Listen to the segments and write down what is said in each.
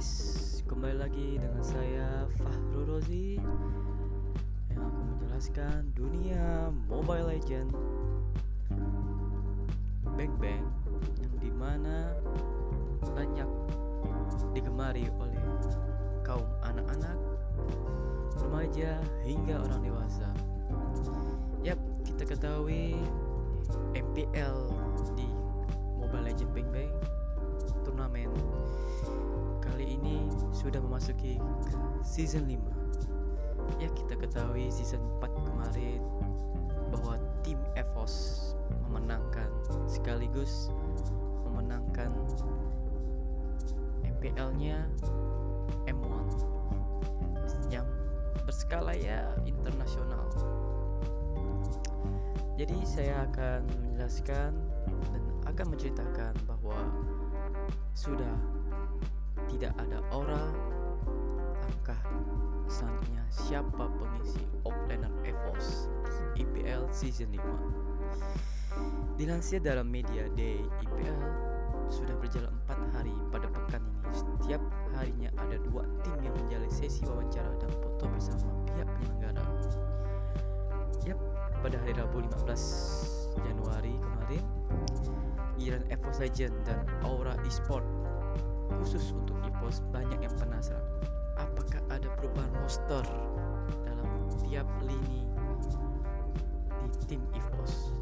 guys, kembali lagi dengan saya Fahru Rozi yang akan menjelaskan dunia Mobile Legend Bang Bang yang di mana banyak digemari oleh kaum anak-anak, remaja hingga orang dewasa. Yap, kita ketahui MPL di Mobile Legend Bang Bang sudah memasuki season 5 ya kita ketahui season 4 kemarin bahwa tim EVOS memenangkan sekaligus memenangkan MPL nya M1 yang berskala ya internasional. Jadi saya akan menjelaskan dan akan menceritakan bahwa sudah tidak ada aura langkah selanjutnya siapa pengisi offlaner EVOS IPL season 5 dilansir dalam media day IPL sudah berjalan 4 hari pada pekan ini. Setiap harinya ada dua tim yang menjalani sesi wawancara dan foto bersama pihak penyelenggara. Yap pada hari Rabu 15 Januari kemarin giliran EVOS Legend dan Aura Esport khusus untuk EVOS banyak yang penasaran. Apakah ada perubahan roster dalam tiap lini di tim EVOS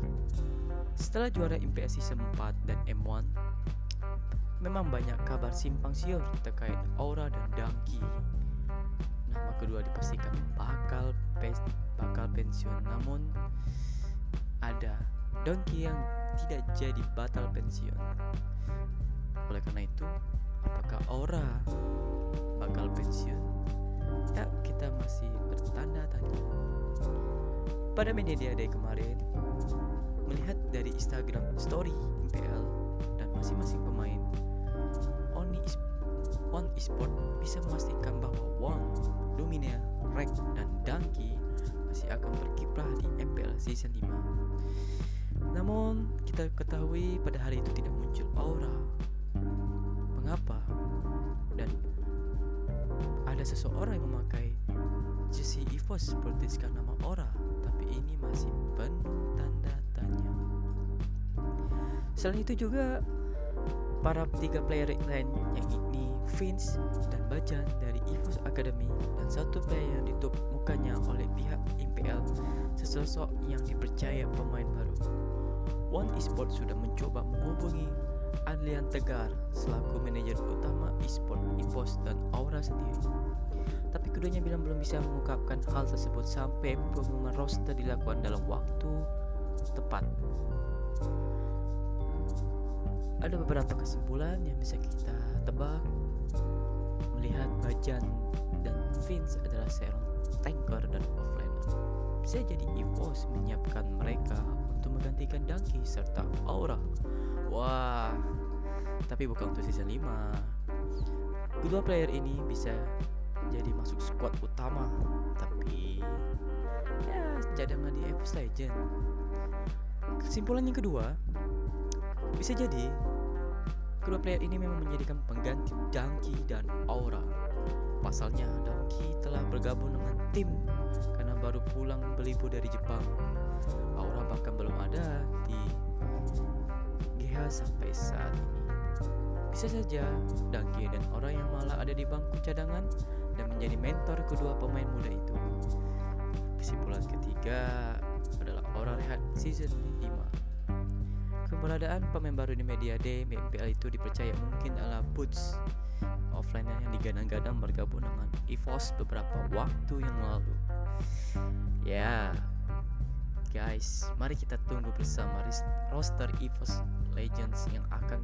setelah juara Season 4 dan M1 memang banyak kabar simpang siur terkait Aura dan Dangki. Nama kedua dipastikan bakal pes bakal pensiun. Namun ada Dangki yang tidak jadi batal pensiun. Oleh karena itu apakah Aura bakal pensiun? Ya, kita masih bertanda tanya. Pada media dia day kemarin, melihat dari Instagram story MPL dan masing-masing pemain, Oni One Esport bisa memastikan bahwa Wang, Lumina, Rek, dan Dangki masih akan berkiprah di MPL season 5. Namun, kita ketahui pada hari itu tidak muncul aura mengapa? Dan ada seseorang yang memakai jersey EVOS bertuliskan nama Aura tapi ini masih penuh tanda tanya. Selain itu juga para tiga player lain yang ini Vince dan Bajan dari EVOS Academy dan satu player yang ditutup mukanya oleh pihak IPL sesosok yang dipercaya pemain baru. One Esport sudah mencoba menghubungi Adlian Tegar selaku manajer utama e-sport EVOS dan Aura sendiri. Tapi keduanya bilang belum bisa mengungkapkan hal tersebut sampai pengumuman roster dilakukan dalam waktu tepat. Ada beberapa kesimpulan yang bisa kita tebak melihat Bajan dan Vince adalah seorang tanker dan offlaner. Bisa jadi EVOS menyiapkan mereka untuk menggantikan Dangki serta Aura. Wah, tapi bukan untuk season 5. Kedua player ini bisa jadi masuk squad utama, tapi ya cadangan di EVOS Legend. Kesimpulan yang kedua, bisa jadi kedua player ini memang menjadikan pengganti Dangki dan Aura. Pasalnya, Dangki telah bergabung dengan tim karena baru pulang berlibur dari Jepang. Aura bahkan belum ada di GH sampai saat ini. Bisa saja Dangki dan orang yang malah ada di bangku cadangan dan menjadi mentor kedua pemain muda itu. Kesimpulan ketiga adalah Aura Rehat Season 5. Keberadaan pemain baru di Media Day MPL itu dipercaya mungkin adalah Boots offline yang digadang-gadang bergabung dengan EVOS beberapa waktu yang lalu. Ya, guys, mari kita tunggu bersama roster EVOS Legends yang akan